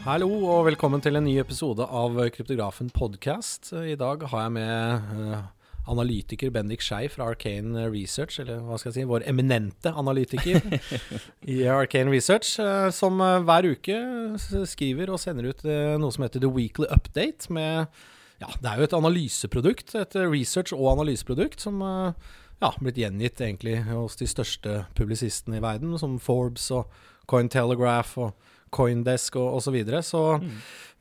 Hallo og velkommen til en ny episode av Kryptografen podcast. I dag har jeg med eh, analytiker Bendik Skei fra Arcane Research, eller hva skal jeg si, vår eminente analytiker i Arcane Research, eh, som eh, hver uke skriver og sender ut noe som heter The Weekly Update med ja, det er jo et analyseprodukt, et research- og analyseprodukt som ja, blitt gjengitt egentlig hos de største publisistene i verden, som Forbes og Cointelegraph og Coindesk og osv. Så, videre. så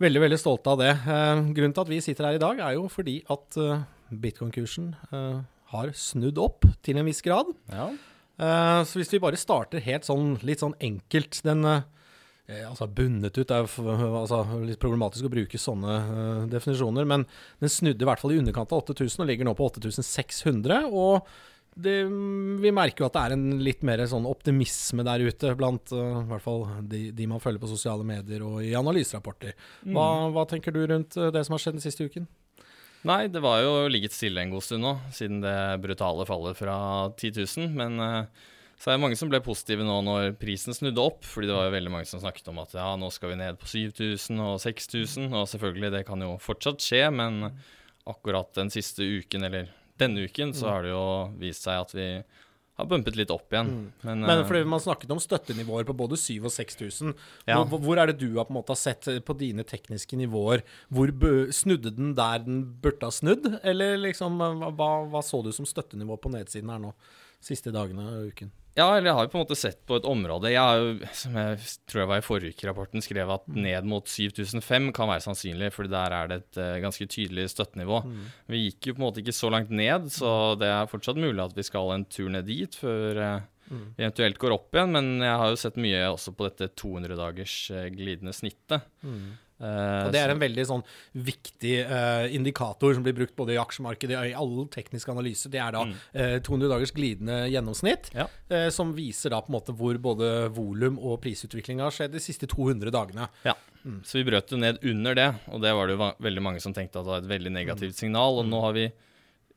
veldig veldig stolte av det. Eh, grunnen til at vi sitter her i dag, er jo fordi at eh, bitcoin-kursen eh, har snudd opp til en viss grad. Ja. Eh, så hvis vi bare starter helt sånn litt sånn enkelt Den eh, eh, altså bundet ut er jo altså, litt problematisk å bruke sånne definisjoner, men den snudde i hvert fall i underkant av 8000 og ligger nå på 8600. Og det, vi merker jo at det er en litt mer sånn optimisme der ute blant uh, hvert fall de, de man følger på sosiale medier og i analyserapporter. Hva, hva tenker du rundt eh, det som har skjedd den siste uken? Nei, det var jo ligget stille en god stund nå, siden det brutale fallet fra 10 000. Men uh, så er det mange som ble positive nå når prisen snudde opp. fordi det var jo veldig mange som snakket om at ja, nå skal vi ned på 7000 og 6000. Og selvfølgelig, det kan jo fortsatt skje, men akkurat den siste uken, eller denne uken, så har det jo vist seg at vi har bumpet litt opp igjen. Men, Men eh, fordi man snakket om støttenivåer på både 7000 og 6000. Ja. Hvor, hvor er det du har på en måte sett eh, på dine tekniske nivåer? Hvor Snudde den der den burde ha snudd? Eller liksom, hva- hva så du som støttenivå på nedsiden her nå? Siste dagene av uken. Ja, eller jeg har jo på en måte sett på et område Jeg har jo, som jeg tror jeg var i forrige uke-rapporten, skrev at ned mot 7005 kan være sannsynlig, for der er det et eh, ganske tydelig støttenivå. Vi gikk jo på en måte ikke så langt ned, så det er fortsatt mulig at vi skal en tur ned dit før mm. vi eventuelt går opp igjen. Men jeg har jo sett mye også på dette 200-dagers eh, glidende snittet. Eh, Og det er en veldig sånn viktig eh, indikator som blir brukt både i aksjemarkedet og i all teknisk analyse. Det er da eh, 200 dagers glidende gjennomsnitt, Ja. eh, som viser da på en måte hvor både volum og prisutvikling har skjedd de siste 200 dagene. Ja, så vi brøt jo ned under det, og det var det jo veldig mange som tenkte at det var et veldig negativt signal. Og nå har vi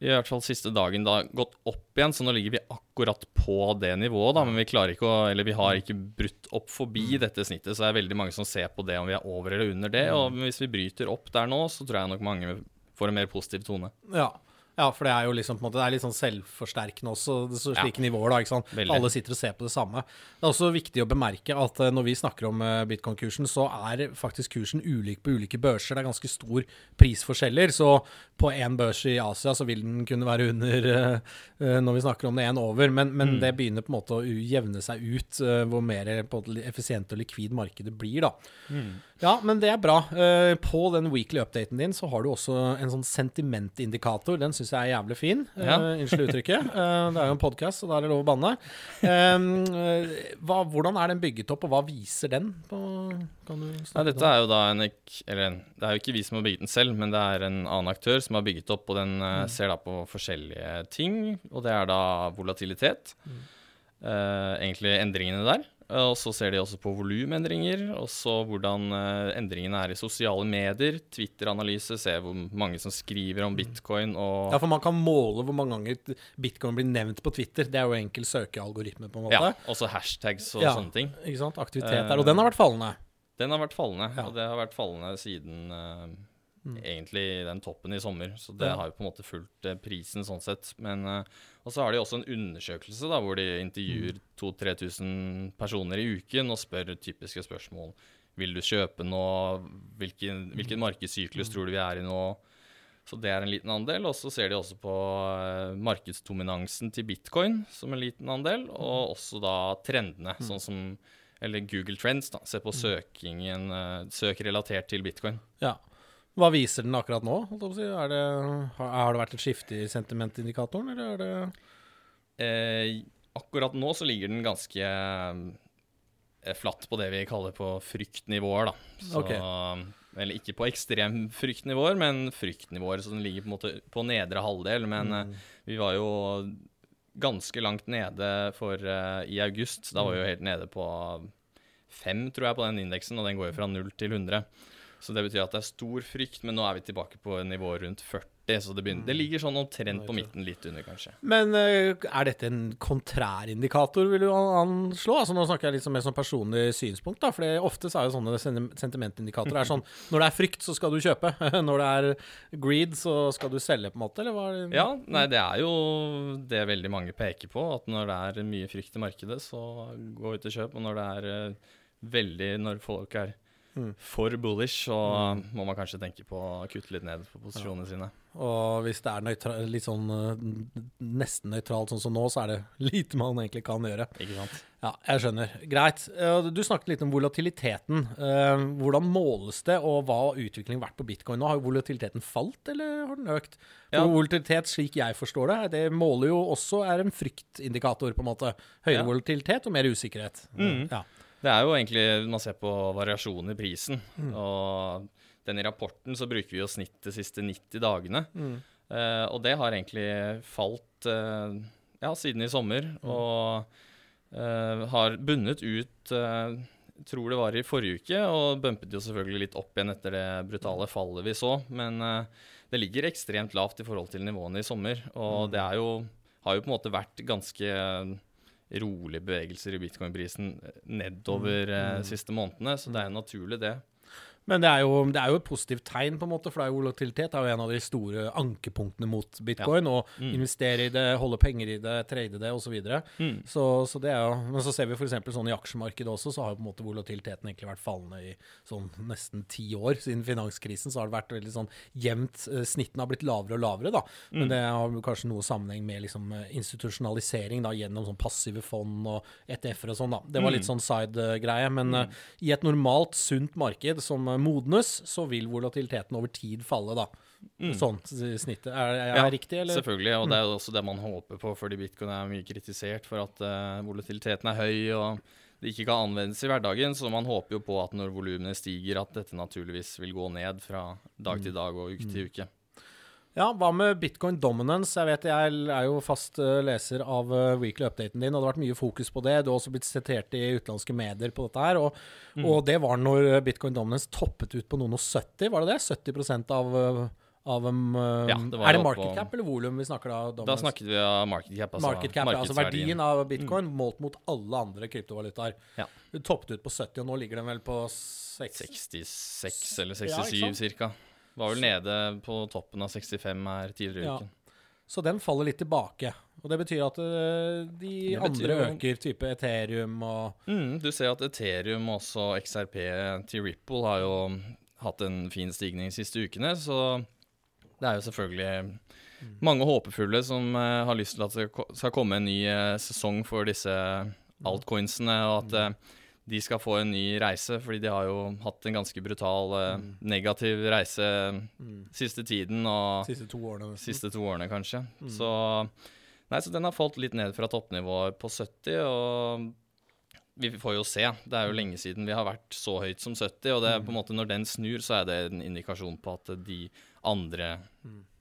i hvert fall siste dagen da gått opp igjen, så nå ligger vi akkurat på det nivået, da. Men vi ikke å Eller vi har ikke brutt opp forbi dette snittet, så det er veldig mange som ser på det om vi er over eller under det. Og hvis vi bryter opp der nå, så tror jeg nok mange får en mer positiv tone. Ja. Ja, for det er jo liksom på en måte Det er litt sånn selvforsterkende også, det- så slike nivåer, da. ikke sant? Veldig. Alle sitter og ser på det samme. Det er også viktig å bemerke at eh, når vi snakker om eh, bitcoin-kursen, så er faktisk kursen ulik på ulike børser. Det er ganske stor prisforskjeller. Så på én børs i Asia så vil den kunne være under eh, når vi snakker om det, én over. Men, men det begynner på en måte å jevne seg ut hvor mer effisient og likvid markedet blir, da. Ja, men det er bra. På den weekly updaten din så har du også en sånn sentimentindikator. Den syns jeg er jævlig fin. Eh, Ja. Unnskyld uttrykket. Uh, det er jo en podkast, så da er det lov å banne. Eh, hva, hvordan er den bygget opp, og hva viser den? På, kan du Nei, dette er jo da en Eller det er jo ikke vi som har bygget den selv, men det er en annen aktør som har bygget opp, og den mm. ser da på forskjellige ting. Og det er da volatilitet. Eh, egentlig endringene der. Og så ser de også på volumendringer, og så hvordan eh, endringene er i sosiale medier. Twitter-analyse, se hvor mange som skriver om bitcoin og Ja, for man kan måle hvor mange ganger bitcoin blir nevnt på Twitter. Det er jo enkel søkealgoritme, på en måte. Ja, også hashtags og Ja. sånne ting. Ikke sant? Aktivitet Eh, der. Og den har vært fallende. Den har vært fallende, Ja. og det har vært fallende siden eh, egentlig den toppen i sommer. Så det Ja. har jo på en måte fulgt eh, prisen sånn sett. Men eh, Og så har de også en undersøkelse da, hvor de intervjuer 2000-3000 personer i uken og spør typiske spørsmål. Vil du kjøpe nå? Hvilken, hvilken markedssyklus tror du vi er i nå? Så det er en liten andel. Og så ser de også på eh, markedsdominansen til bitcoin som en liten andel, og også da trendene, sånn som eller Google Trends, da. Se på søkingen, søk relatert til bitcoin. Ja. Hva viser den akkurat nå? det, har, det vært et skifte i sentimentindikatoren, eller er det Eh, akkurat nå så ligger den ganske eh, flatt på det vi kaller på fryktnivåer, da. Så, okay. Eller ikke på ekstrem fryktnivåer, men fryktnivåer. Så den ligger på en måte på nedre halvdel. Men Mm. eh, vi var jo ganske langt nede for uh, i august. Da var vi jo helt nede på fem, tror jeg, på den indeksen, og den går jo fra null til 100. Så det betyr at det er stor frykt, men nå er vi tilbake på nivået rundt 40. Så det, begynner, det ligger sånn omtrent på midten, litt under, kanskje. Men eh, er dette en kontrærindikator, vil du anslå? Altså Nå snakker jeg litt som mer som personlig synspunkt, da. For ofte så er jo sånne sen- sentimentindikatorer er sånn Når det er frykt, så skal du kjøpe. Når det er greed, så skal du selge, på en måte. Eller hva? Ja, nei, det er jo det veldig mange peker på, at når det er mye frykt i markedet, så gå ut og kjøp. Og når det er eh, veldig Når folk er Mm. for bullish, så må man kanskje tenke på å kutte litt ned på posisjonene sine. Og hvis det er nøytra litt sånn eh, nesten nøytralt sånn som nå, så er det lite man egentlig kan gjøre. Ikke sant? Ja, jeg skjønner. Greit. Eh, Du snakket litt om volatiliteten. Eh, Hvordan måles det, og hva har utviklingen vært på bitcoin nå? Har volatiliteten falt, eller har den økt? Ja. Volatilitet, slik jeg forstår det, det måler jo også er en fryktindikator, på en måte. Høyere Ja. volatilitet og mer usikkerhet. Mm. Ja. Det er jo egentlig Man ser på variasjon i prisen. Mm. Og den i rapporten så bruker vi jo snitt de siste 90 dagene. Mm. Eh, og det har egentlig falt eh, ja, siden i sommer. Mm. Og eh, har bundet ut eh, Tror det var i forrige uke, og bumpet jo selvfølgelig litt opp igjen etter det brutale fallet vi så. Men eh, det ligger ekstremt lavt i forhold til nivåene i sommer. Og det er jo, har jo på en måte vært ganske rolige bevegelser i bitcoin-prisen nedover mm. siste månedene, så det er naturlig, det. Men det er, jo, det er jo et positivt tegn, på en måte, for det er jo volatilitet er jo en av de store ankepunktene mot bitcoin. Å Mm. investere i det, holde penger i det, trade det osv. Så, videre. Mm. så Så det er jo Men så ser vi f.eks. sånn i aksjemarkedet også, så har jo på en måte volatiliteten egentlig vært fallende i sånn nesten ti år. Siden finanskrisen så har det vært veldig sånn jevnt. snitten Snittene har blitt lavere og lavere, da. Men det har kanskje noe sammenheng med liksom eh, institusjonalisering da, gjennom sånn passive fond og ETF-er og sånn, da. Det var litt sånn side-greie. Men eh, i et normalt, sunt marked som eh, modnes, så vil volatiliteten over tid falle, da. Sånn s- snittet. Er, er Ja, det riktig, eller? Selvfølgelig, og det er jo også det man håper på, fordi bitcoin er mye kritisert for at uh, volatiliteten er høy og det ikke kan anvendes i hverdagen. Så man håper jo på at når volumene stiger, at dette naturligvis vil gå ned fra dag til dag og uke til uke. Ja, hva med bitcoin dominance? Jeg vet jeg er jo fast eh, leser av eh, weekly updaten din, og det har vært mye fokus på det. Du har også blitt sitert i utenlandske medier på dette her, og, Mm. og det var når eh, bitcoin dominance toppet ut på noen og 70, var det det? 70% av, av um, Ja, det Er det market cap eller volum vi snakker da? Da snakket vi av market cap, altså Market cap, altså verdien. Mm. av bitcoin målt mot alle andre kryptovalutaer. Ja. Det toppet ut på 70, og nå ligger den vel på 60. 66 eller 67 sant? cirka. Var vel nede på toppen av 65 her tidligere i Ja. uken. Så den faller litt tilbake. Og det betyr at eh, de betyr andre øker, type Ethereum og Mm, du ser at Ethereum og også XRP til Ripple har jo hatt en fin stigning de siste ukene, så det er jo selvfølgelig mange håpefulle som eh, har lyst til at det skal komme en ny eh, sesong for disse altcoinsene, og at eh, de skal få en ny reise, fordi de har jo hatt en ganske brutal mm. negativ reise siste tiden, og siste to årene. nesten. siste to årene, kanskje. Så, nei, så den har falt litt ned fra toppnivået på 70, og vi får jo se. Det er jo lenge siden vi har vært så høyt som 70, og det er på en måte når den snur, så er det en indikasjon på at de andre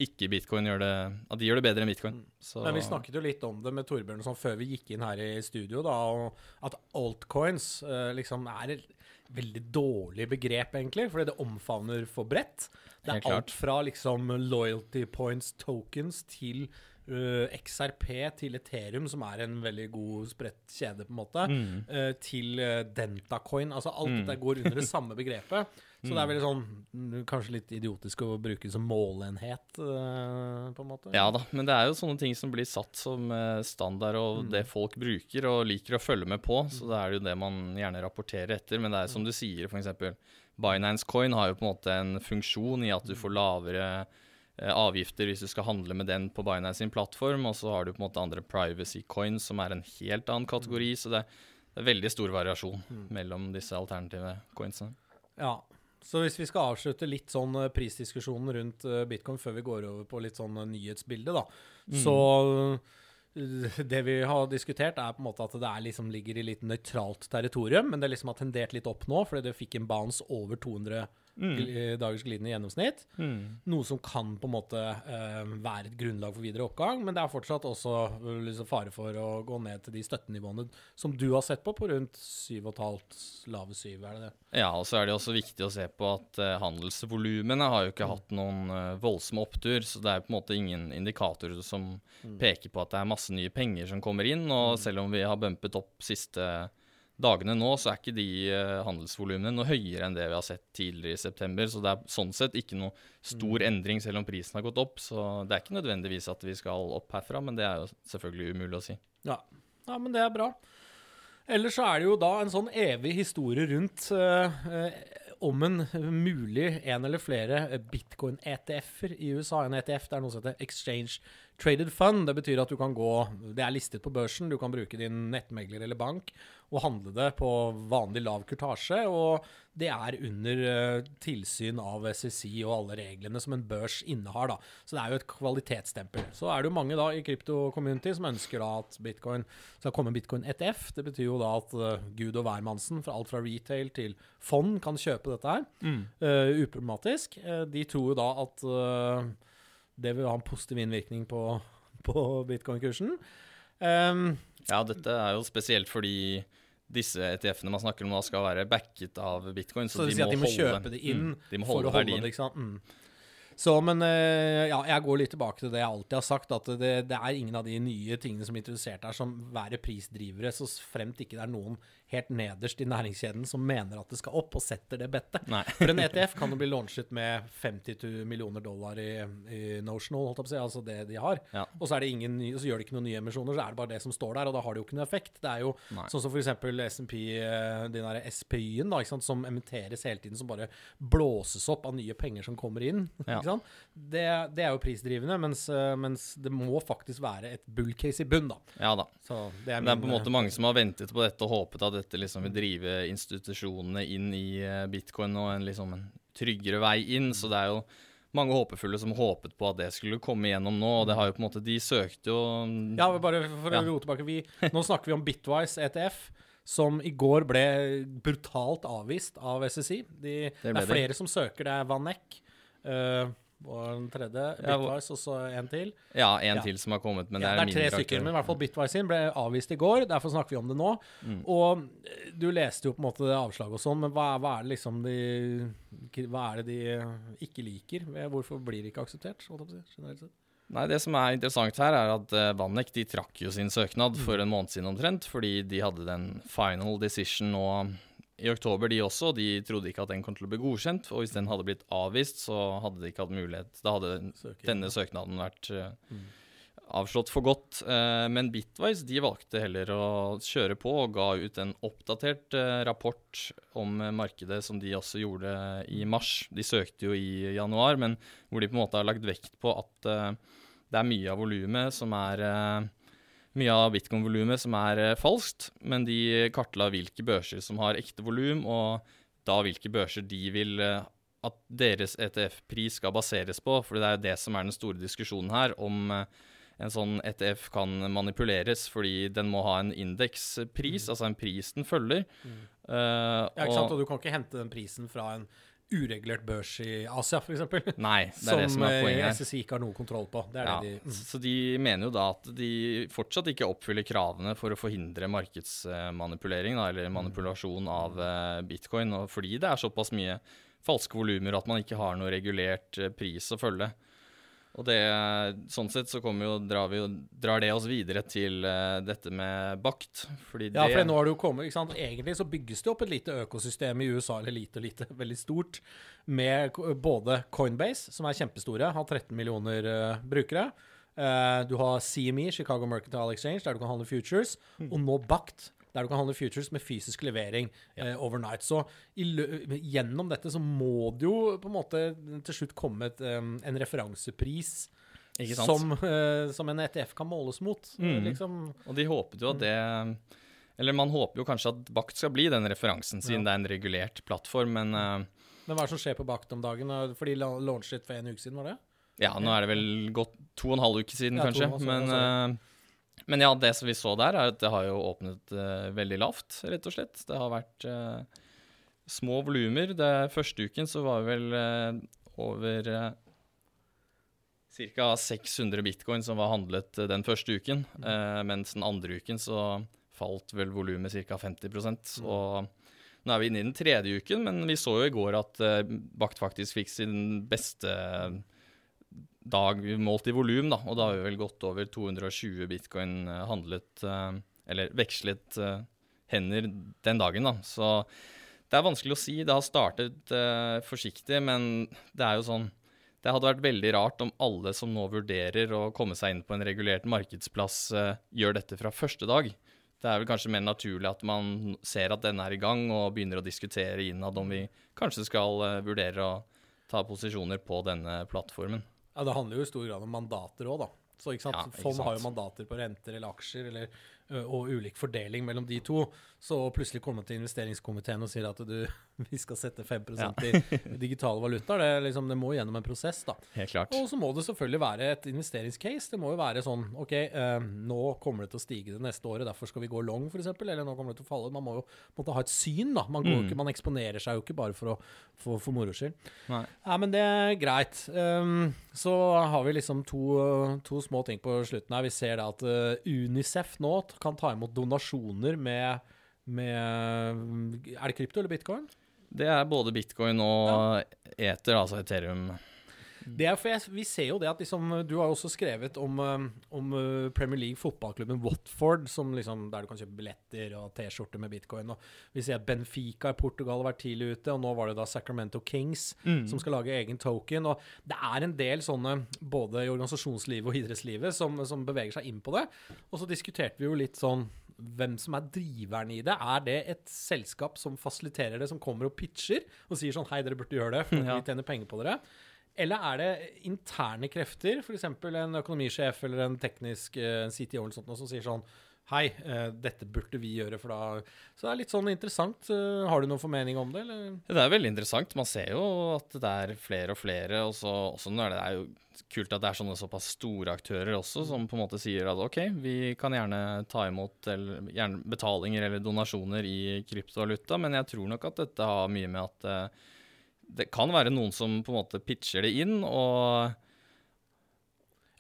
ikke bitcoin gjør det At de gjør det bedre enn bitcoin. Så, Men vi snakket jo litt om det med Torbjørn sånn før vi gikk inn her i studio, da, og at altcoins eh, liksom er et veldig dårlig begrep, egentlig, fordi det omfavner for bredt. Det er alt fra liksom loyalty points tokens til Uh, XRP til Ethereum, som er en veldig god spredt kjede, på en måte, Mm. uh, til uh, Dentacoin. Altså alt dette går under det samme begrepet. Så det er veldig sånn mm, Kanskje litt idiotisk å bruke som målenhet, uh, på en måte. Ja da, men det er jo sånne ting som blir satt som eh, standard, og det folk bruker og liker å følge med på. Så det er jo det man gjerne rapporterer etter. Men det er som du sier, f.eks. Binance Coin har jo på en måte en funksjon i at du får lavere eh, avgifter hvis du skal handle med den på Binance sin plattform, og så har du på en måte andre privacy coins, som er en helt annen kategori. Så det, det er veldig stor variasjon mellom disse alternative coinsene. Ja. Så hvis vi skal avslutte litt sånn eh, prisdiskusjonen rundt eh, bitcoin før vi går over på litt sånn eh, nyhetsbilde, da. Så eh, det vi har diskutert, er på en måte at det er liksom ligger i litt nøytralt territorium, men det liksom har tendert litt opp nå, fordi det fikk en bounce over 200 Mm. gl- dagers glidende gjennomsnitt. Mm. Noe som kan på en måte eh, være et grunnlag for videre oppgang, men det er fortsatt også eh, liksom fare for å gå ned til de støttenivåene som du har sett på, på rundt 7,5, lave 7, er det det? Ja, og så er det også viktig å se på at uh, handelsvolumene har jo ikke Mm. hatt noen eh, voldsom opptur, så det er på en måte ingen indikatorer som Mm. peker på at det er masse nye penger som kommer inn. Og selv om vi har bumpet opp siste dagene nå, så er ikke de uh, handelsvolumene noe høyere enn det vi har sett tidligere i september. Så det er sånn sett ikke noe stor endring selv om prisen har gått opp. Så det er ikke nødvendigvis at vi skal opp herfra, men det er jo selvfølgelig umulig å si. Ja. ja, men det er bra. Ellers så er det jo da en sånn evig historie rundt eh, eh, om en mulig en eller flere bitcoin-ETF-er i USA. En ETF det er noe som heter Exchange Traded Fund. Det betyr at du kan gå Det er listet på børsen, du kan bruke din nettmegler eller bank og handle det på vanlig lav kurtasje. Og det er under eh, tilsyn av SSI og alle reglene som en børs innehar, da. Så det er jo et kvalitetsstempel. Så er det jo mange da i krypto-community som ønsker da at bitcoin skal komme bitcoin ETF. Det betyr jo da at eh, Gud og hvermannsen, fra alt fra retail til fond, kan kjøpe dette her. eh, uproblematisk. Eh, de tror jo da at det vil ha en positiv innvirkning på, på bitcoin-kursen. Um, Ja, dette er jo spesielt fordi disse ETF-ene man snakker om nå, skal være backet av bitcoin. Så så de, at de må holde- kjøpe det inn mm, de må for å holde verdien. det, ikke sant? Mm. Så, men eh, ja, jeg går litt tilbake til det jeg alltid har sagt, at det, det er ingen av de nye tingene som er introdusert her som være prisdrivere, så fremt ikke det er noen helt nederst i næringskjeden som mener at det skal opp, og setter det bettet. For en ETF kan jo bli launchet med 52 millioner dollar i, i notional, si, altså det de har. Ja. Og så, det ingen så gjør de ikke noen nye emisjoner, så er det bare det som står der, og da har det jo ikke noe effekt. Det er jo Nei. sånn som eksempel S&P, eh, den der SPY-en som emitteres hele tiden, som bare blåses opp av nye penger som kommer inn. Ja. Det, det er jo prisdrivende, mens, eh, mens det må faktisk være et bull case i bunn, da. Ja da. Så det er, Det er på en måte mange som har ventet på dette og håpet at dette liksom vil drive institusjonene inn i eh, bitcoin og en, liksom en tryggere vei inn. Så det er jo mange håpefulle som håpet på at det skulle komme igjennom nå. Og det har jo på en måte De søkte jo Ja, bare for Ja. å rote tilbake. Vi, nå snakker vi om Bitwise ETF, som i går ble brutalt avvist av SSI. De, det, det, er det. flere som søker. Det er Vanek uh, og den tredje, Bitwise, og så en til. Ja, en Ja. til som har kommet, men ja, det er, det er tre stykker, men i hvert fall Bitwise sin ble avvist i går. Derfor snakker vi om det nå. Mm. Og eh, du leste jo på en måte det avslaget og sånn, men hva, hva er det liksom de Hva er det de ikke liker? Hvorfor blir det ikke akseptert? generelt sett? Nei, Det som er interessant her, er at Vanek de trakk jo sin søknad Mm. for en måned siden omtrent, fordi de hadde den final decision nå i oktober, de også. og De trodde ikke at den kom til å bli godkjent. Og hvis den hadde blitt avvist, så hadde de ikke hatt mulighet. Da hadde Søker. denne søknaden vært uh, Mm. avslått for godt. Eh, men Bitwise de valgte heller å kjøre på og ga ut en oppdatert eh, rapport om eh, markedet, som de også gjorde i mars. De søkte jo i januar, men hvor de på en måte har lagt vekt på at eh, det er mye av volumet som er eh, mye av bitcoin-volumet som er eh, falskt, men de kartla hvilke børser som har ekte volum, og da hvilke børser de vil eh, at deres ETF-pris skal baseres på, for det er jo det som er den store diskusjonen her, om eh, en sånn ETF kan manipuleres fordi den må ha en indekspris, altså en pris den følger. Mm. Uh, Ja, ikke sant? Og du kan ikke hente den prisen fra en uregulert børs i Asia, f.eks. nei, det er det som er eh, poenget her. SSI ikke har noe kontroll på. Det Ja, det de mm. Så de mener jo da at de fortsatt ikke oppfyller kravene for å forhindre markedsmanipulering, da, eller manipulasjon av eh, bitcoin, og fordi det er såpass mye falske volumer at man ikke har noe regulert eh, pris å følge. Og det, sånn sett så kommer jo, drar, vi, jo- drar det oss videre til uh, dette med bakt. Fordi Ja, det for nå har det jo kommet, ikke sant? Egentlig så bygges det opp et lite økosystem i USA, eller lite og lite, veldig stort, med både Coinbase, som er kjempestore, har 13 millioner uh, brukere. Uh, du har CME, Chicago Mercantile Exchange, der du kan handle futures, og nå Bakt, der du kan handle futures med fysisk levering eh, overnight. Så i gjennom dette så må det jo på en måte til slutt komme et, um, en referansepris som, uh, som en ETF kan måles mot. eh, Mhm. Liksom. Og de håpet jo at det Eller man håper jo kanskje at Bakt skal bli den referansen, siden Ja. det er en regulert plattform, men uh, Men hva er det som skjer på Bakt om dagen? For de launchet for en uke siden, var det? Ja, nå er det vel gått to og en halv uke siden, Ja, kanskje. og en halv, Men, sorry. Men ja, det som vi så der, er at det har jo åpnet uh, veldig lavt, rett og slett. Det har vært uh, små volumer. Det Første uken så var vi vel uh, over ca. 600 bitcoin som var handlet den første uken. Eh, mens den andre uken så falt vel volumet ca. 50% Og nå er vi inne i den tredje uken, men vi så jo i går at Bakt faktisk fikk sin beste dag målt i volum, da. Og da har vi vel gått over 220 bitcoin eh, handlet, eh, eller vekslet eh, hender den dagen, da. Så det er vanskelig å si. Det har startet forsiktig, men det er jo sånn Det hadde vært veldig rart om alle som nå vurderer å komme seg inn på en regulert markedsplass, gjør dette fra første dag. Det er vel kanskje mer naturlig at man ser at denne er i gang, og begynner å diskutere innad om vi kanskje skal vurdere å ta posisjoner på denne plattformen. Ja, Det handler jo i stor grad om mandater òg, da. Så ikke sant? Ja, ikke Fond har jo mandater på renter eller aksjer, eller, og ulik fordeling mellom de to. Så plutselig komme til investeringskomiteen og sier at du, vi skal sette 5 ja. i digitale valutaer, det, liksom, det må gjennom en prosess, da. Helt klart. Og så må det selvfølgelig være et investeringscase. Det må jo være sånn OK, eh, nå kommer det til å stige det neste året, derfor skal vi gå long, f.eks. Eller nå kommer det til å falle. Man må jo måtte ha et syn, da. Man, går Mm. ikke, man eksponerer seg jo ikke bare for, å, for, for moro skyld. Nei. Ja, men det er greit. Um, så har vi liksom to, to små ting på slutten her. Vi ser da at uh, Unicef nå kan ta imot donasjoner med, med Er det krypto eller bitcoin? Det er både bitcoin og eter, altså Ethereum. Det er for jeg, Vi ser jo det at liksom, Du har jo også skrevet om, um, om uh, Premier League, fotballklubben Watford, som liksom, der du kan kjøpe billetter og T-skjorte med bitcoin. Og vi ser at Benfica i Portugal har vært tidlig ute, og nå var det da Sacramento Kings som skal lage egen token. Og det er en del sånne, både i organisasjonslivet og idrettslivet, som, som beveger seg inn på det. Og så diskuterte vi jo litt sånn hvem som er driveren i det. Er det et selskap som fasiliterer det, som kommer og pitcher og sier sånn Hei, dere burde gjøre det, for vi tjener penger på dere. Eller er det interne krefter, f.eks. en økonomisjef eller en teknisk en CTO eller sånt, som sier sånn Hei, eh, dette burde vi gjøre, for da Så det er litt sånn interessant. Eh, har du noen formening om det, eller? Det er veldig interessant. Man ser jo at det er flere og flere. Og så også når det er jo kult at det er sånne såpass store aktører også, som på en måte sier at OK, vi kan gjerne ta imot eller, gjerne betalinger eller donasjoner i kryptovaluta, men jeg tror nok at dette har mye med at eh, det kan være noen som på en måte pitcher det inn, og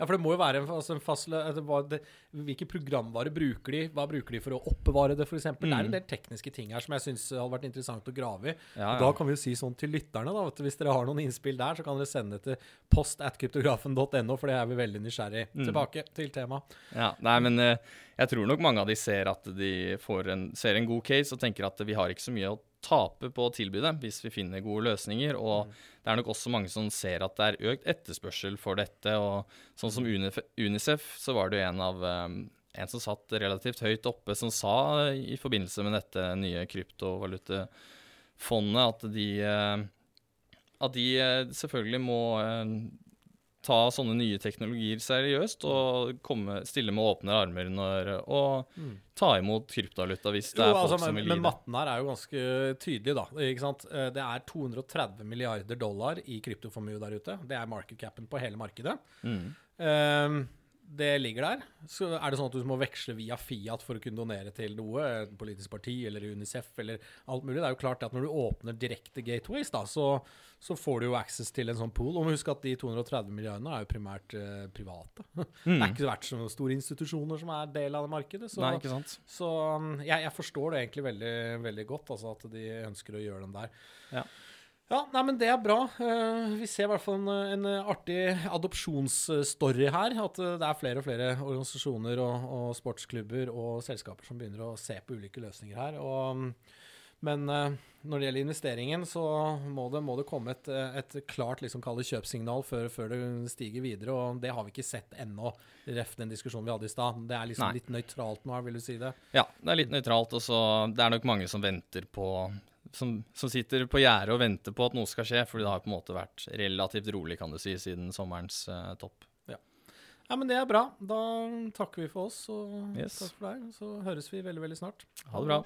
Ja, for det må jo være en, altså en det, Hvilke programvare bruker de? Hva bruker de for å oppbevare det, f.eks.? Det er en Mm. del tekniske ting her som jeg syns hadde vært interessant å grave i. ja, ja. Da kan vi jo si sånn til lytterne, da, at hvis dere har noen innspill der, så kan dere sende det til post at kryptografen.no, for det er vi veldig nysgjerrig. Mm. Tilbake til temaet. Ja, nei, men eh, jeg tror nok mange av de ser at de får en, ser en god case og tenker at vi har ikke så mye å tape på å tilby det hvis vi finner gode løsninger. Og det er nok også mange som ser at det er økt etterspørsel for dette. Og sånn som Unicef, så var det jo en av eh, en som satt relativt høyt oppe, som sa i forbindelse med dette nye kryptovalutafondet at de eh, at de eh, selvfølgelig må eh, ta sånne nye teknologier seriøst og komme, stille med åpne armer når, og ta imot kryptovaluta hvis det Jo, er folk altså, som vil gi det. Men matten her er jo ganske tydelig, da. Ikke sant? Eh, Det er 230 milliarder dollar i kryptoformue der ute. Det er market capen på hele markedet. Mm. Ehm, det ligger der. Så er det sånn at du må veksle via Fiat for å kunne donere til noe, et politisk parti eller Unicef eller alt mulig. Det er jo klart at når du åpner direkte gateways, da, så, så får du jo access til en sånn pool. Og husk at de 230 milliardene er jo primært eh, private. Det er ikke vært så store institusjoner som er del av det markedet. Så, Mm. Nei, ikke sant? så um, jeg, jeg forstår det egentlig veldig, veldig godt, altså at de ønsker å gjøre den der. Ja. Ja, nei, men det er bra. Eh, vi ser i hvert fall en, en artig adopsjonsstory her. At eh, det er flere og flere organisasjoner og, og sportsklubber og selskaper som begynner å se på ulike løsninger her. Og, um, men eh, når det gjelder investeringen, så må det, må det komme et, et klart liksom, kjøpsignal før, før det stiger videre. Og det har vi ikke sett ennå, ref den diskusjonen vi hadde i stad. Det er liksom litt nøytralt nå, vil du si det? Ja, det er litt nøytralt, og så det er nok mange som venter på som, som sitter på gjerdet og venter på at noe skal skje, fordi det har på en måte vært relativt rolig, kan du si, siden sommerens eh, topp. Ja, men det er bra. Da takker vi for oss, og Yes. takk for deg. Så høres vi veldig, veldig snart. Ha det bra.